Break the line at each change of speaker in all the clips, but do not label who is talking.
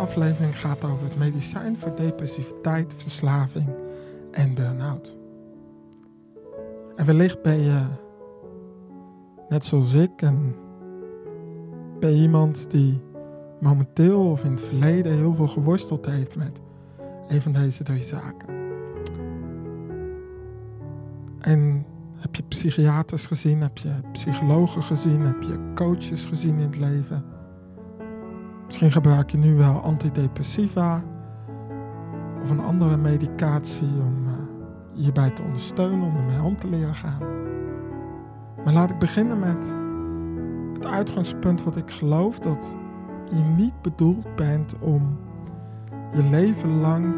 aflevering gaat over het medicijn voor depressiviteit, verslaving en burn-out. En wellicht ben je, net zoals ik, en ben iemand die momenteel of in het verleden heel veel geworsteld heeft met een van deze drie zaken. En heb je psychiaters gezien, heb je psychologen gezien, heb je coaches gezien in het leven. Misschien gebruik je nu wel antidepressiva of een andere medicatie om uh, hierbij te ondersteunen, om ermee om te leren gaan. Maar laat ik beginnen met het uitgangspunt wat ik geloof dat je niet bedoeld bent om je leven lang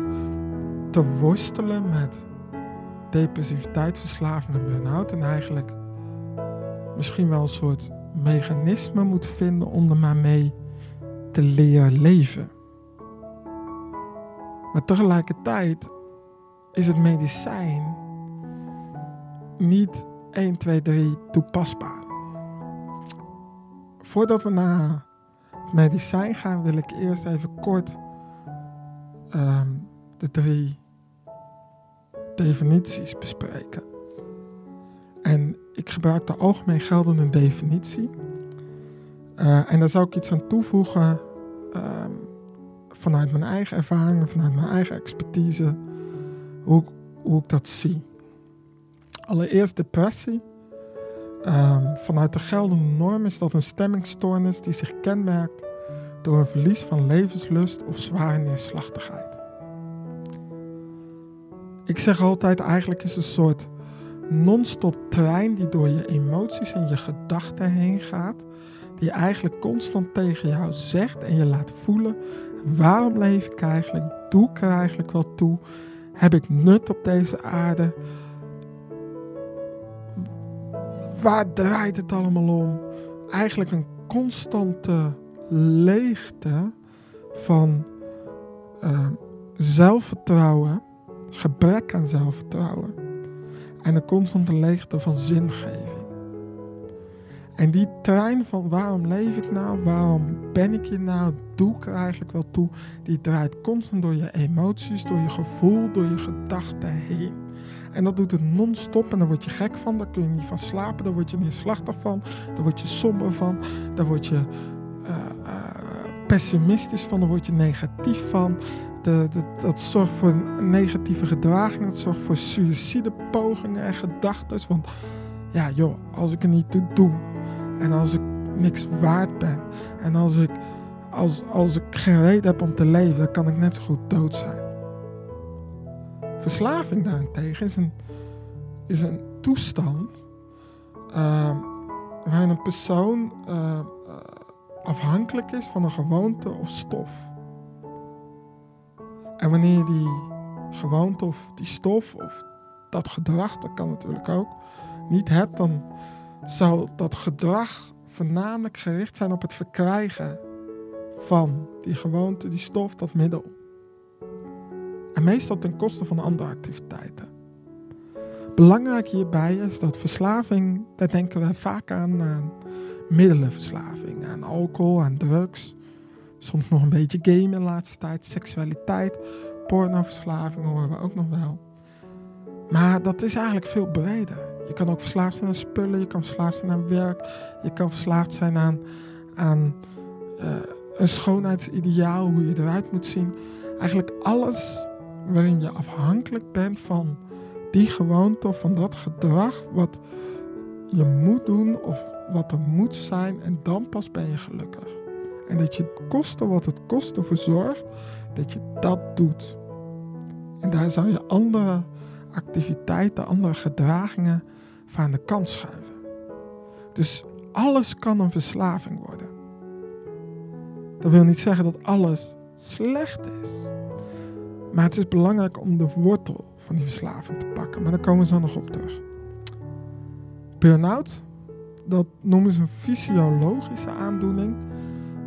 te worstelen met depressiviteit, verslaving en burn-out en eigenlijk misschien wel een soort mechanisme moet vinden om er maar mee te leren leven. Maar tegelijkertijd is het medicijn niet 1, 2, 3 toepasbaar. Voordat we naar het medicijn gaan, wil ik eerst even kort um, de drie definities bespreken. En ik gebruik de algemeen geldende definitie. Uh, en daar zou ik iets aan toevoegen uh, vanuit mijn eigen ervaringen, vanuit mijn eigen expertise, hoe, ik dat zie. Allereerst depressie. Uh, vanuit de geldende norm is dat een stemmingstoornis die zich kenmerkt door een verlies van levenslust of zware neerslachtigheid. Ik zeg altijd, eigenlijk is een soort non-stop trein die door je emoties en je gedachten heen gaat die eigenlijk constant tegen jou zegt en je laat voelen: waarom leef ik eigenlijk? Doe ik er eigenlijk wel toe? Heb ik nut op deze aarde? Waar draait het allemaal om? Eigenlijk een constante leegte van uh, zelfvertrouwen, gebrek aan zelfvertrouwen en een constante leegte van zingeving. En die trein van waarom leef ik nou, waarom ben ik hier nou, doe ik er eigenlijk wel toe, die draait constant door je emoties, door je gevoel, door je gedachten heen. En dat doet het non-stop en daar word je gek van, daar kun je niet van slapen, daar word je neerslachtig van, daar word je somber van, daar word je uh, uh, pessimistisch van, daar word je negatief van. De, dat zorgt voor negatieve gedragingen, dat zorgt voor suïcidepogingen en gedachten. Want ja joh, als ik er niet toe doe, en als ik niks waard ben. En als ik, als, als ik geen reden heb om te leven, dan kan ik net zo goed dood zijn. Verslaving daarentegen is een, is een toestand uh, waarin een persoon uh, afhankelijk is van een gewoonte of stof. En wanneer die gewoonte of die stof of dat gedrag, dat kan natuurlijk ook, niet hebt, dan zou dat gedrag voornamelijk gericht zijn op het verkrijgen van die gewoonte, die stof, dat middel. En meestal ten koste van andere activiteiten. belangrijk hierbij is dat verslaving, daar denken wij vaak aan, aan middelenverslaving, aan alcohol, aan drugs. Soms nog een beetje gamen de laatste tijd, seksualiteit, pornoverslaving horen we ook nog wel. Maar dat is eigenlijk veel breder. Je kan ook verslaafd zijn aan spullen, je kan verslaafd zijn aan werk, je kan verslaafd zijn aan, aan eh, een schoonheidsideaal, hoe je eruit moet zien. Eigenlijk alles waarin je afhankelijk bent van die gewoonte of van dat gedrag wat je moet doen of wat er moet zijn en dan pas ben je gelukkig. En dat je koste wat het kost ervoor zorgt dat je dat doet. En daar zou je andere activiteiten, andere gedragingen van aan de kant schuiven. Dus alles kan een verslaving worden. Dat wil niet zeggen dat alles slecht is. Maar het is belangrijk om de wortel van die verslaving te pakken. Maar daar komen we zo nog op terug. Burn-out, dat noemen ze een fysiologische aandoening.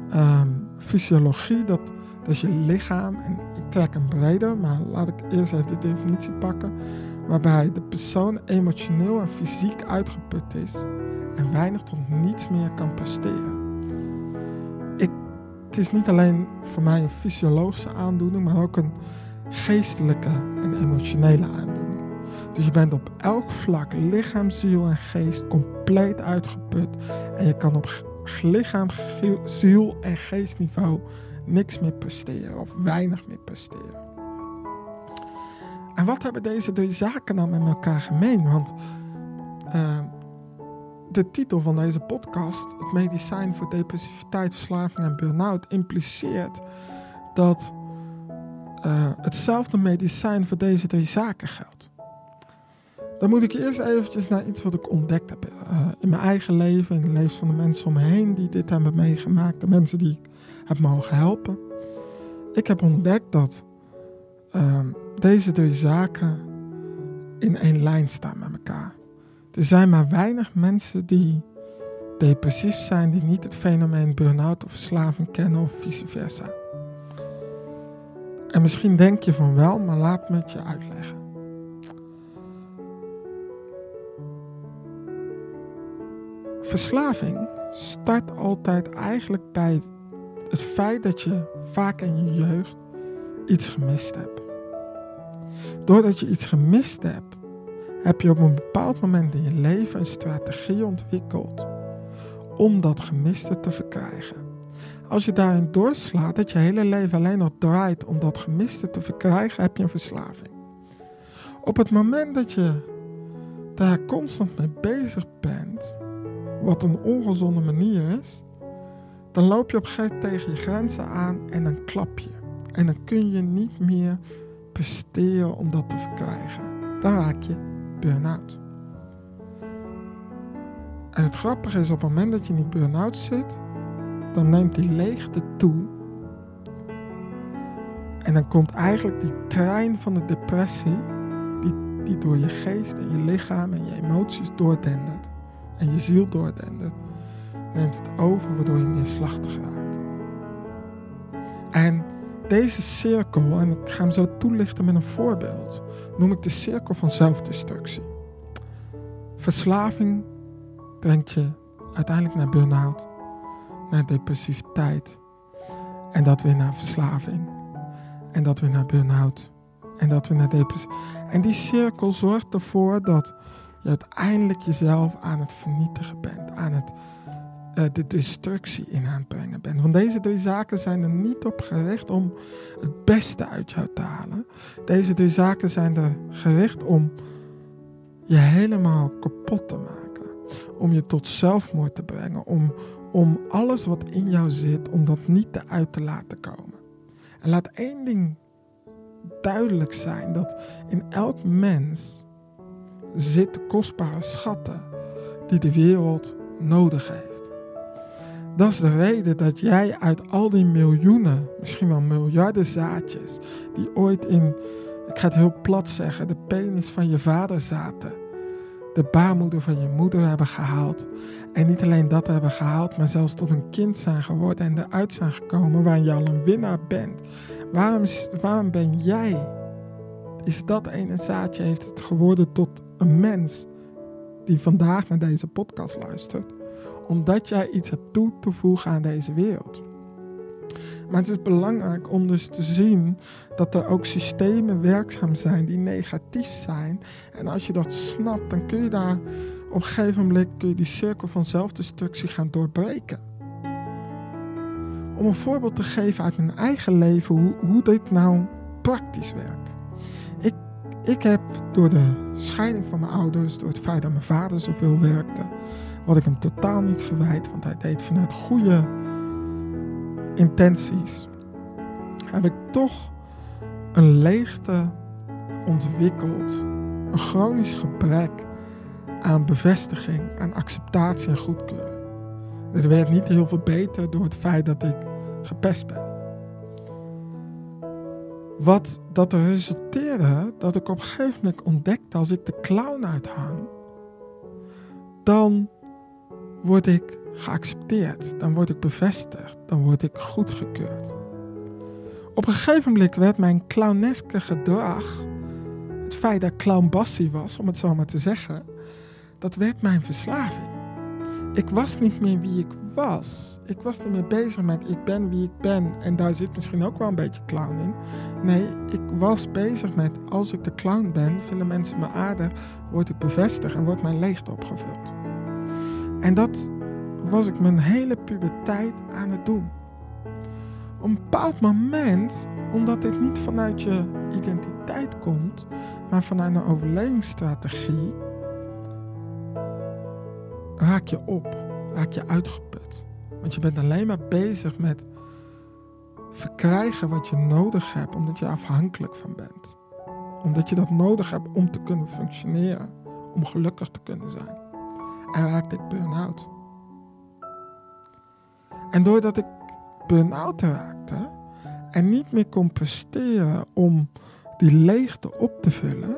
Ehm, fysiologie, dat, dat is je lichaam. En ik trek hem breder, maar laat ik eerst even de definitie pakken. Waarbij de persoon emotioneel en fysiek uitgeput is en weinig tot niets meer kan presteren. Ik, het is niet alleen voor mij een fysiologische aandoening, maar ook een geestelijke en emotionele aandoening. Dus je bent op elk vlak, lichaam, ziel en geest, compleet uitgeput. En je kan op lichaam, ziel en geestniveau niks meer presteren of weinig meer presteren. En wat hebben deze drie zaken dan met elkaar gemeen? Want eh, de titel van deze podcast, het medicijn voor depressiviteit, verslaving en burn-out, impliceert dat eh, hetzelfde medicijn voor deze drie zaken geldt. Dan moet ik eerst eventjes naar iets wat ik ontdekt heb eh, in mijn eigen leven, in het leven van de mensen om me heen die dit hebben meegemaakt, de mensen die ik heb mogen helpen. Ik heb ontdekt dat ehm, deze drie zaken in één lijn staan met elkaar. Er zijn maar weinig mensen die depressief zijn, die niet het fenomeen burn-out of verslaving kennen of vice versa. En misschien denk je van wel, maar laat me het je uitleggen. Verslaving start altijd eigenlijk bij het feit dat je vaak in je jeugd iets gemist hebt. Doordat je iets gemist hebt, heb je op een bepaald moment in je leven een strategie ontwikkeld om dat gemiste te verkrijgen. Als je daarin doorslaat dat je hele leven alleen nog draait om dat gemiste te verkrijgen, heb je een verslaving. Op het moment dat je daar constant mee bezig bent, wat een ongezonde manier is, dan loop je op een gegeven moment tegen je grenzen aan en dan klap je. En dan kun je niet meer presteren om dat te verkrijgen. Dan raak je burn-out. En het grappige is, op het moment dat je in die burn-out zit, dan neemt die leegte toe. En dan komt eigenlijk die trein van de depressie, die, die door je geest en je lichaam en je emoties doordendert. En je ziel doordendert. Neemt het over, waardoor je neerslachtig raakt. En deze cirkel, en ik ga hem zo toelichten met een voorbeeld, noem ik de cirkel van zelfdestructie. Verslaving brengt je uiteindelijk naar burn-out, naar depressiviteit. En dat weer naar verslaving. En dat weer naar burn-out. En dat weer naar depressie. En die cirkel zorgt ervoor dat je uiteindelijk jezelf aan het vernietigen bent. Aan het, de destructie in aan het brengen bent. Want deze drie zaken zijn er niet op gericht om het beste uit jou te halen. Deze drie zaken zijn er gericht om je helemaal kapot te maken. Om je tot zelfmoord te brengen. Om, om alles wat in jou zit, om dat niet eruit te laten komen. En laat één ding duidelijk zijn: dat in elk mens zitten kostbare schatten die de wereld nodig heeft. Dat is de reden dat jij uit al die miljoenen, misschien wel miljarden zaadjes, die ooit in, ik ga het heel plat zeggen, de penis van je vader zaten, de baarmoeder van je moeder hebben gehaald. En niet alleen dat hebben gehaald, maar zelfs tot een kind zijn geworden en eruit zijn gekomen waarin je al een winnaar bent. Waarom, waarom ben jij? Is dat ene zaadje, heeft het geworden tot een mens die vandaag naar deze podcast luistert, omdat jij iets hebt toe te voegen aan deze wereld. Maar het is belangrijk om dus te zien dat er ook systemen werkzaam zijn die negatief zijn. En als je dat snapt, dan kun je daar op een gegeven moment kun je die cirkel van zelfdestructie gaan doorbreken. Om een voorbeeld te geven uit mijn eigen leven hoe, hoe dit nou praktisch werkt. Ik, ik heb door de scheiding van mijn ouders, door het feit dat mijn vader zoveel werkte, wat ik hem totaal niet verwijt, want hij deed vanuit goede intenties, heb ik toch een leegte ontwikkeld, een chronisch gebrek aan bevestiging, aan acceptatie en goedkeuring. Het werd niet heel veel beter door het feit dat ik gepest ben. Wat dat er resulteerde dat ik op een gegeven moment ontdekte als ik de clown uithang, dan word ik geaccepteerd, dan word ik bevestigd, dan word ik goedgekeurd. Op een gegeven moment werd mijn clowneske gedrag, het feit dat ik clownbassie was, om het zo maar te zeggen, dat werd mijn verslaving. Ik was niet meer wie ik was. Ik was niet meer bezig met ik ben wie ik ben. En daar zit misschien ook wel een beetje clown in. Nee, ik was bezig met als ik de clown ben, vinden mensen me aardig, word ik bevestigd en wordt mijn leegte opgevuld. En dat was ik mijn hele puberteit aan het doen. Op een bepaald moment, omdat dit niet vanuit je identiteit komt, maar vanuit een overlevingsstrategie, raak je op, raak je uitgeput. Want je bent alleen maar bezig met verkrijgen wat je nodig hebt, omdat je er afhankelijk van bent. Omdat je dat nodig hebt om te kunnen functioneren, om gelukkig te kunnen zijn. Raakte ik burn-out. En doordat ik burn-out raakte en niet meer kon presteren om die leegte op te vullen,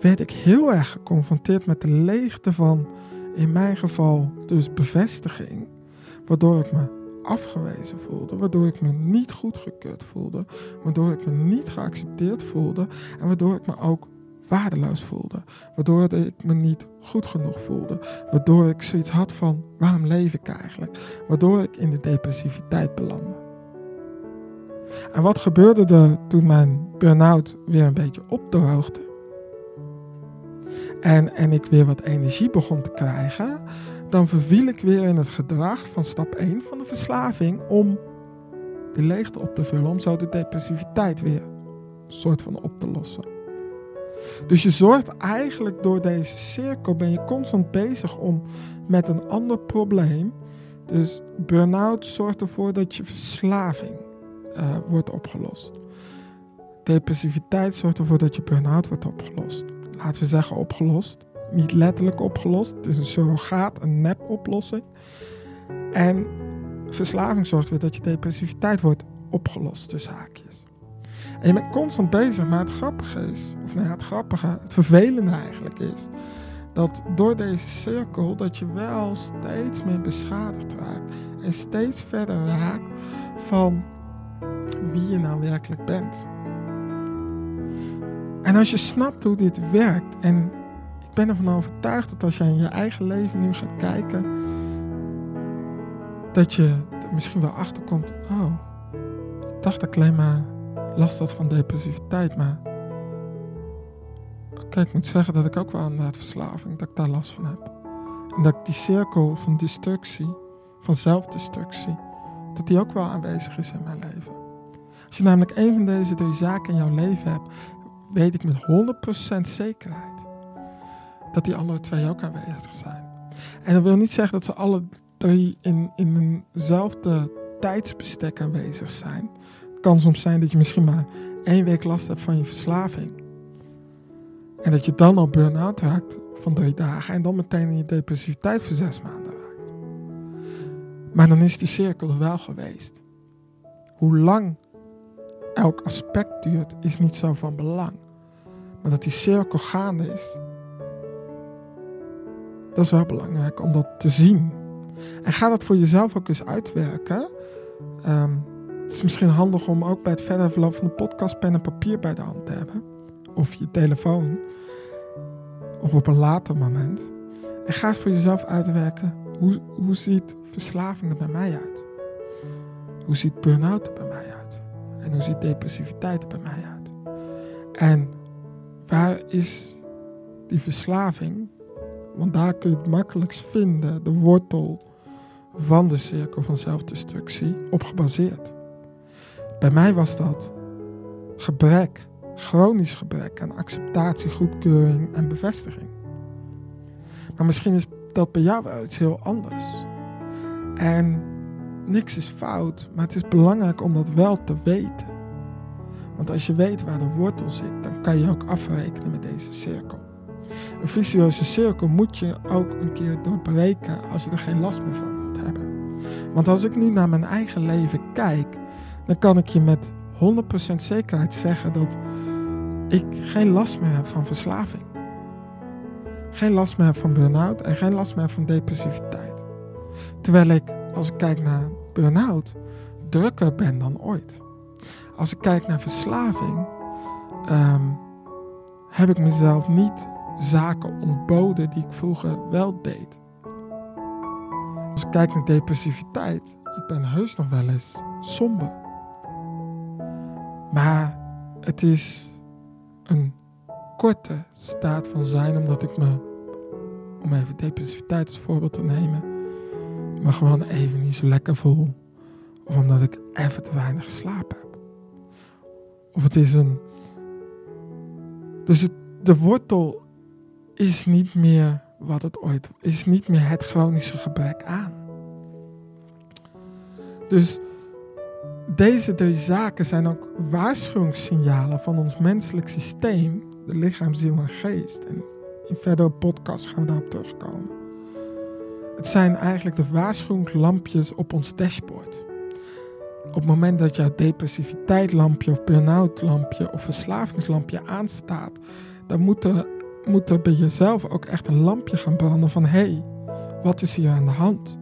werd ik heel erg geconfronteerd met de leegte van, in mijn geval, dus bevestiging. Waardoor ik me afgewezen voelde, waardoor ik me niet goedgekeurd voelde, waardoor ik me niet geaccepteerd voelde en waardoor ik me ook waardeloos voelde. Waardoor ik me niet goed genoeg voelde. Waardoor ik zoiets had van, waarom leef ik eigenlijk? Waardoor ik in de depressiviteit belandde. En wat gebeurde er toen mijn burn-out weer een beetje opdroogde? En, en ik weer wat energie begon te krijgen, dan verviel ik weer in het gedrag van stap 1 van de verslaving om de leegte op te vullen, om zo de depressiviteit weer een soort van op te lossen. Dus je zorgt eigenlijk door deze cirkel, ben je constant bezig om met een ander probleem. Dus burn-out zorgt ervoor dat je verslaving uh, wordt opgelost. Depressiviteit zorgt ervoor dat je burn-out wordt opgelost. Laten we zeggen opgelost. Niet letterlijk opgelost. Het is een surrogaat, een nep-oplossing. En verslaving zorgt ervoor dat je depressiviteit wordt opgelost, tussen haakjes. En je bent constant bezig, maar het grappige is, of nou ja, het grappige, het vervelende eigenlijk is, dat door deze cirkel dat je wel steeds meer beschadigd raakt en steeds verder raakt van wie je nou werkelijk bent. En als je snapt hoe dit werkt, en ik ben ervan overtuigd dat als jij in je eigen leven nu gaat kijken, dat je er misschien wel achterkomt, oh, ik dacht dat ik alleen maar last had van depressiviteit, maar oké, ik moet zeggen dat ik ook wel aan de verslaving, dat ik daar last van heb. En dat ik die cirkel van destructie, van zelfdestructie, dat die ook wel aanwezig is in mijn leven. Als je namelijk een van deze drie zaken in jouw leven hebt, weet ik met 100% zekerheid dat die andere twee ook aanwezig zijn. En dat wil niet zeggen dat ze alle drie in, in eenzelfde tijdsbestek aanwezig zijn. Kan soms zijn dat je misschien maar één week last hebt van je verslaving. En dat je dan al burn-out raakt van drie dagen en dan meteen in je depressiviteit voor zes maanden raakt. Maar dan is die cirkel wel geweest. Hoe lang elk aspect duurt, is niet zo van belang. Maar dat die cirkel gaande is, dat is wel belangrijk om dat te zien. En ga dat voor jezelf ook eens uitwerken. Um, het is misschien handig om ook bij het verder verloop van de podcast pen en papier bij de hand te hebben. Of je telefoon. of op een later moment. En ga voor jezelf uitwerken, hoe, hoe ziet verslaving er bij mij uit? Hoe ziet burn-out er bij mij uit? En hoe ziet depressiviteit er bij mij uit? En waar is die verslaving? Want daar kun je het makkelijkst vinden, de wortel van de cirkel van zelfdestructie, op gebaseerd. Bij mij was dat gebrek, chronisch gebrek aan acceptatie, goedkeuring en bevestiging. Maar misschien is dat bij jou wel iets heel anders. En niks is fout, maar het is belangrijk om dat wel te weten. Want als je weet waar de wortel zit, dan kan je ook afrekenen met deze cirkel. Een vicieuze cirkel moet je ook een keer doorbreken als je er geen last meer van wilt hebben. Want als ik nu naar mijn eigen leven kijk, dan kan ik je met 100% zekerheid zeggen dat ik geen last meer heb van verslaving. Geen last meer heb van burn-out en geen last meer heb van depressiviteit. Terwijl ik, als ik kijk naar burn-out, drukker ben dan ooit. Als ik kijk naar verslaving, ehm, heb ik mezelf niet zaken ontboden die ik vroeger wel deed. Als ik kijk naar depressiviteit, ik ben heus nog wel eens somber. Maar het is een korte staat van zijn, omdat ik me, om even depressiviteit als voorbeeld te nemen, me gewoon even niet zo lekker voel. Of omdat ik even te weinig geslapen heb. Of het is een. Dus de wortel is niet meer wat het ooit is, niet meer het chronische gebrek aan. Dus deze drie zaken zijn ook waarschuwingssignalen van ons menselijk systeem, de lichaam, ziel en geest. En in verdere podcasts gaan we daarop terugkomen. Het zijn eigenlijk de waarschuwingslampjes op ons dashboard. Op het moment dat jouw depressiviteitlampje of burn-out lampje of verslavingslampje aanstaat, dan moet er, moet er bij jezelf ook echt een lampje gaan branden van hé, hey, wat is hier aan de hand?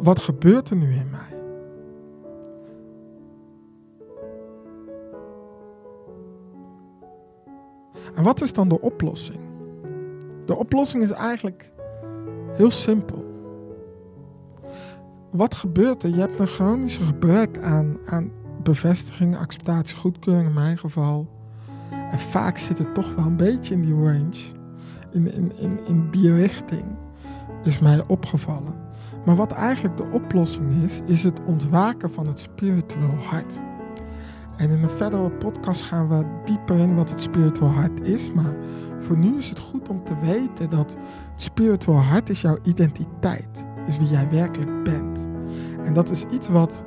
Wat gebeurt er nu in mij? En wat is dan de oplossing? De oplossing is eigenlijk heel simpel. Wat gebeurt er? Je hebt een chronisch gebrek aan, aan bevestiging, acceptatie, goedkeuring in mijn geval. En vaak zit het toch wel een beetje in die range, in, in, in die richting, is mij opgevallen. Maar wat eigenlijk de oplossing is, is het ontwaken van het spiritueel hart. En in een verdere podcast gaan we dieper in wat het spiritueel hart is. Maar voor nu is het goed om te weten dat het spiritueel hart is jouw identiteit. Is wie jij werkelijk bent. En dat is iets wat...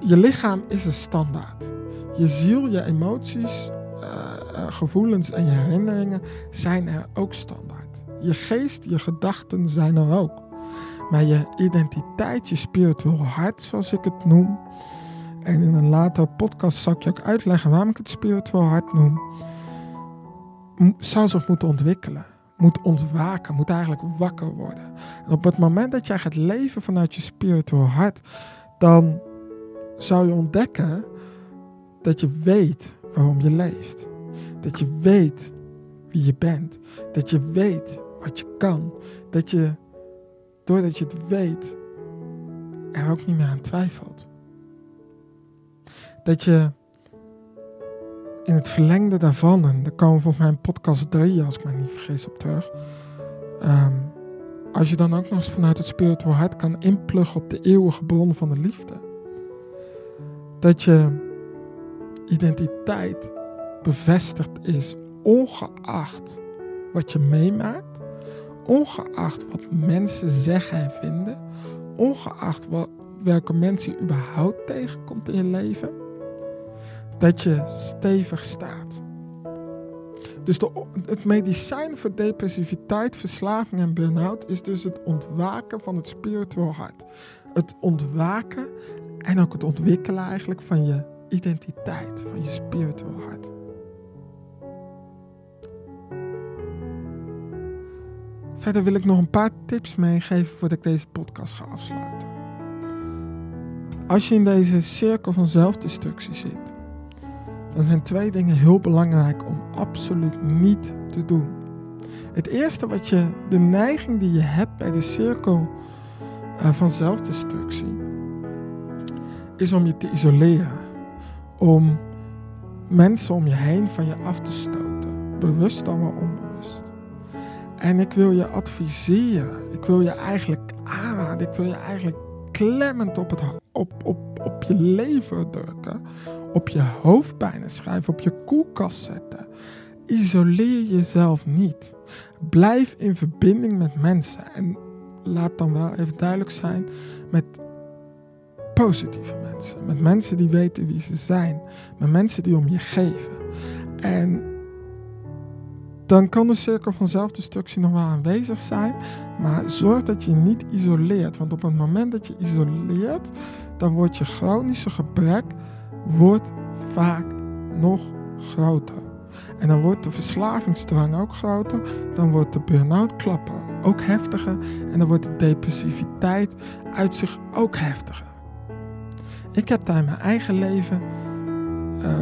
Je lichaam is een standaard. Je ziel, je emoties, uh, uh, gevoelens en je herinneringen zijn er ook standaard. Je geest, je gedachten zijn er ook. Maar je identiteit, je spiritueel hart, zoals ik het noem, en in een later podcast zal ik je ook uitleggen waarom ik het spiritueel hart noem. Zou zich moeten ontwikkelen. Moet ontwaken. Moet eigenlijk wakker worden. En op het moment dat jij gaat leven vanuit je spiritueel hart. Dan zou je ontdekken dat je weet waarom je leeft. Dat je weet wie je bent. Dat je weet wat je kan. Dat je, doordat je het weet, er ook niet meer aan twijfelt dat je in het verlengde daarvan, en daar komen we volgens mij in podcast 3, als ik me niet vergis, op terug. Um, als je dan ook nog eens vanuit het spiritueel hart kan inpluggen op de eeuwige bron van de liefde. Dat je identiteit bevestigd is, ongeacht wat je meemaakt, ongeacht wat mensen zeggen en vinden, ongeacht welke mensen je überhaupt tegenkomt in je leven dat je stevig staat. Dus de, het medicijn voor depressiviteit, verslaving en burn-out is dus het ontwaken van het spiritueel hart. Het ontwaken en ook het ontwikkelen eigenlijk van je identiteit, van je spiritueel hart. Verder wil ik nog een paar tips meegeven voordat ik deze podcast ga afsluiten. Als je in deze cirkel van zelfdestructie zit, dan zijn twee dingen heel belangrijk om absoluut niet te doen. Het eerste wat je, de neiging die je hebt bij de cirkel eh, van zelfdestructie, is om je te isoleren. Om mensen om je heen van je af te stoten. Bewust dan wel onbewust. En ik wil je adviseren. Ik wil je eigenlijk aanraden. Ik wil je eigenlijk klemmend op, het, op, op je leven drukken. Op je hoofd bijna schrijven. Op je koelkast zetten. Isoleer jezelf niet. Blijf in verbinding met mensen. En laat dan wel even duidelijk zijn met positieve mensen. Met mensen die weten wie ze zijn. Met mensen die om je geven. En dan kan de cirkel van zelfdestructie nog wel aanwezig zijn. Maar zorg dat je niet isoleert. Want op het moment dat je isoleert, dan wordt je chronische gebrek wordt vaak nog groter. En dan wordt de verslavingsdrang ook groter. Dan wordt de burn-out klappen ook heftiger. En dan wordt de depressiviteit uit zich ook heftiger. Ik heb daar in mijn eigen leven, eh,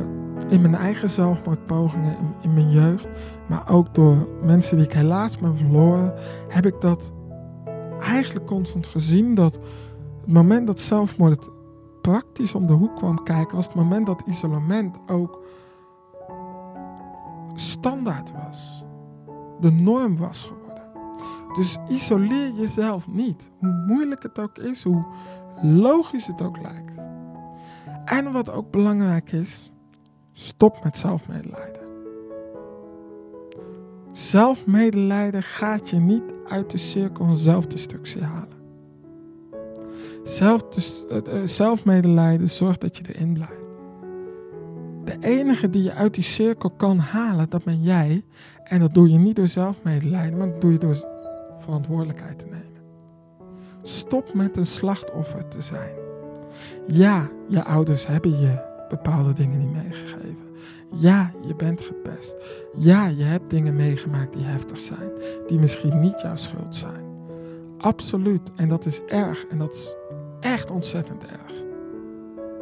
in mijn eigen zelfmoordpogingen, in, mijn jeugd, maar ook door mensen die ik helaas ben verloren, heb ik dat eigenlijk constant gezien. Dat het moment dat zelfmoord praktisch om de hoek kwam kijken, was het moment dat isolement ook standaard was. De norm was geworden. Dus isoleer jezelf niet. Hoe moeilijk het ook is, hoe logisch het ook lijkt. En wat ook belangrijk is, stop met zelfmedelijden. Zelfmedelijden gaat je niet uit de cirkel van zelfdestructie halen. Eh, eh, zelfmedelijden zorgt dat je erin blijft. De enige die je uit die cirkel kan halen, dat ben jij. En dat doe je niet door zelfmedelijden, maar dat doe je door verantwoordelijkheid te nemen. Stop met een slachtoffer te zijn. Ja, je ouders hebben je bepaalde dingen niet meegegeven. Ja, je bent gepest. Ja, je hebt dingen meegemaakt die heftig zijn, die misschien niet jouw schuld zijn. Absoluut, en dat is erg en dat is echt ontzettend erg.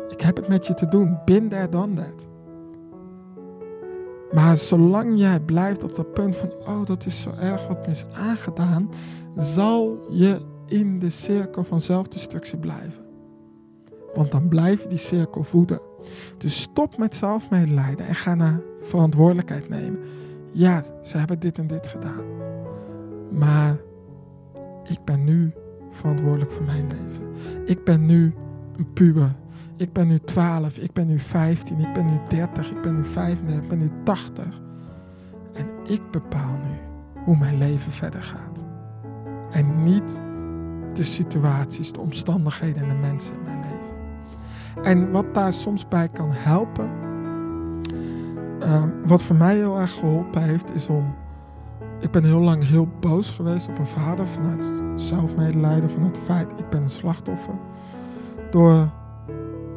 Ik heb het met je te doen, bin there, done that. Maar zolang jij blijft op dat punt van, oh dat is zo erg wat me is aangedaan, zal je in de cirkel van zelfdestructie blijven. Want dan blijf je die cirkel voeden. Dus stop met zelfmedelijden en ga naar verantwoordelijkheid nemen. Ja, ze hebben dit en dit gedaan. Maar ik ben nu verantwoordelijk voor mijn leven. Ik ben nu een puber. Ik ben nu 12, ik ben nu 15, ik ben nu 30, ik ben nu 35, ik ben nu 80. En ik bepaal nu hoe mijn leven verder gaat. En niet de situaties, de omstandigheden en de mensen in mijn leven. En wat daar soms bij kan helpen, ehm, wat voor mij heel erg geholpen heeft, is om. Ik ben heel lang heel boos geweest op mijn vader vanuit zelfmedelijden, vanuit het feit ik ben een slachtoffer. Door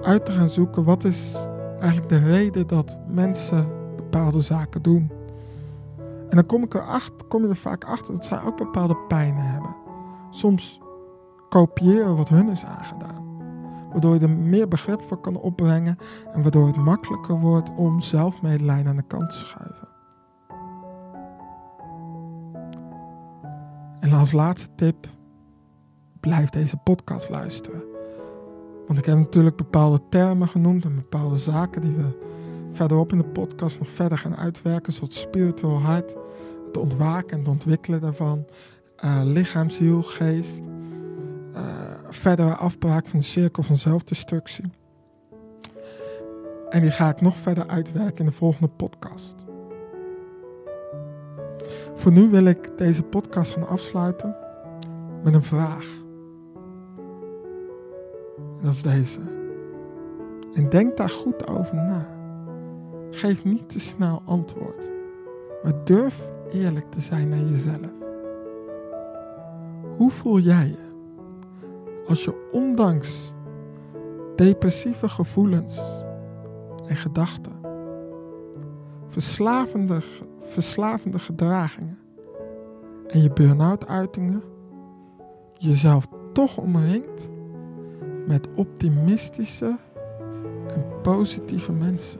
uit te gaan zoeken wat is eigenlijk de reden dat mensen bepaalde zaken doen. En dan kom, ik erachter, kom je er vaak achter dat zij ook bepaalde pijnen hebben. Soms kopiëren wat hun is aangedaan. Waardoor je er meer begrip voor kan opbrengen en waardoor het makkelijker wordt om zelfmedelijden aan de kant te schuiven. En als laatste tip, blijf deze podcast luisteren. Want ik heb natuurlijk bepaalde termen genoemd en bepaalde zaken die we verderop in de podcast nog verder gaan uitwerken, zoals spiritual hart, het ontwaken en het ontwikkelen daarvan, eh, lichaam, ziel, geest, eh, verdere afbraak van de cirkel van zelfdestructie. En die ga ik nog verder uitwerken in de volgende podcast. Voor nu wil ik deze podcast gaan afsluiten met een vraag. En dat is deze. En denk daar goed over na. Geef niet te snel antwoord, maar durf eerlijk te zijn naar jezelf. Hoe voel jij je als je ondanks depressieve gevoelens en gedachten, verslavende, verslavende gedragingen en je burn-out uitingen jezelf toch omringt met optimistische en positieve mensen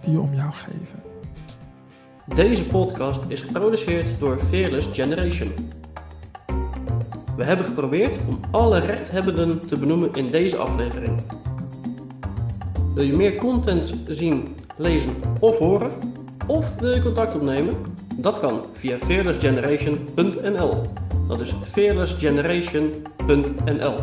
die om jou geven.
Deze podcast is geproduceerd door Fearless Generation. We hebben geprobeerd om alle rechthebbenden te benoemen in deze aflevering. Wil je meer content zien, lezen of horen? Of wil je contact opnemen? Dat kan via fearlessgeneration.nl. Dat is fearlessgeneration.nl.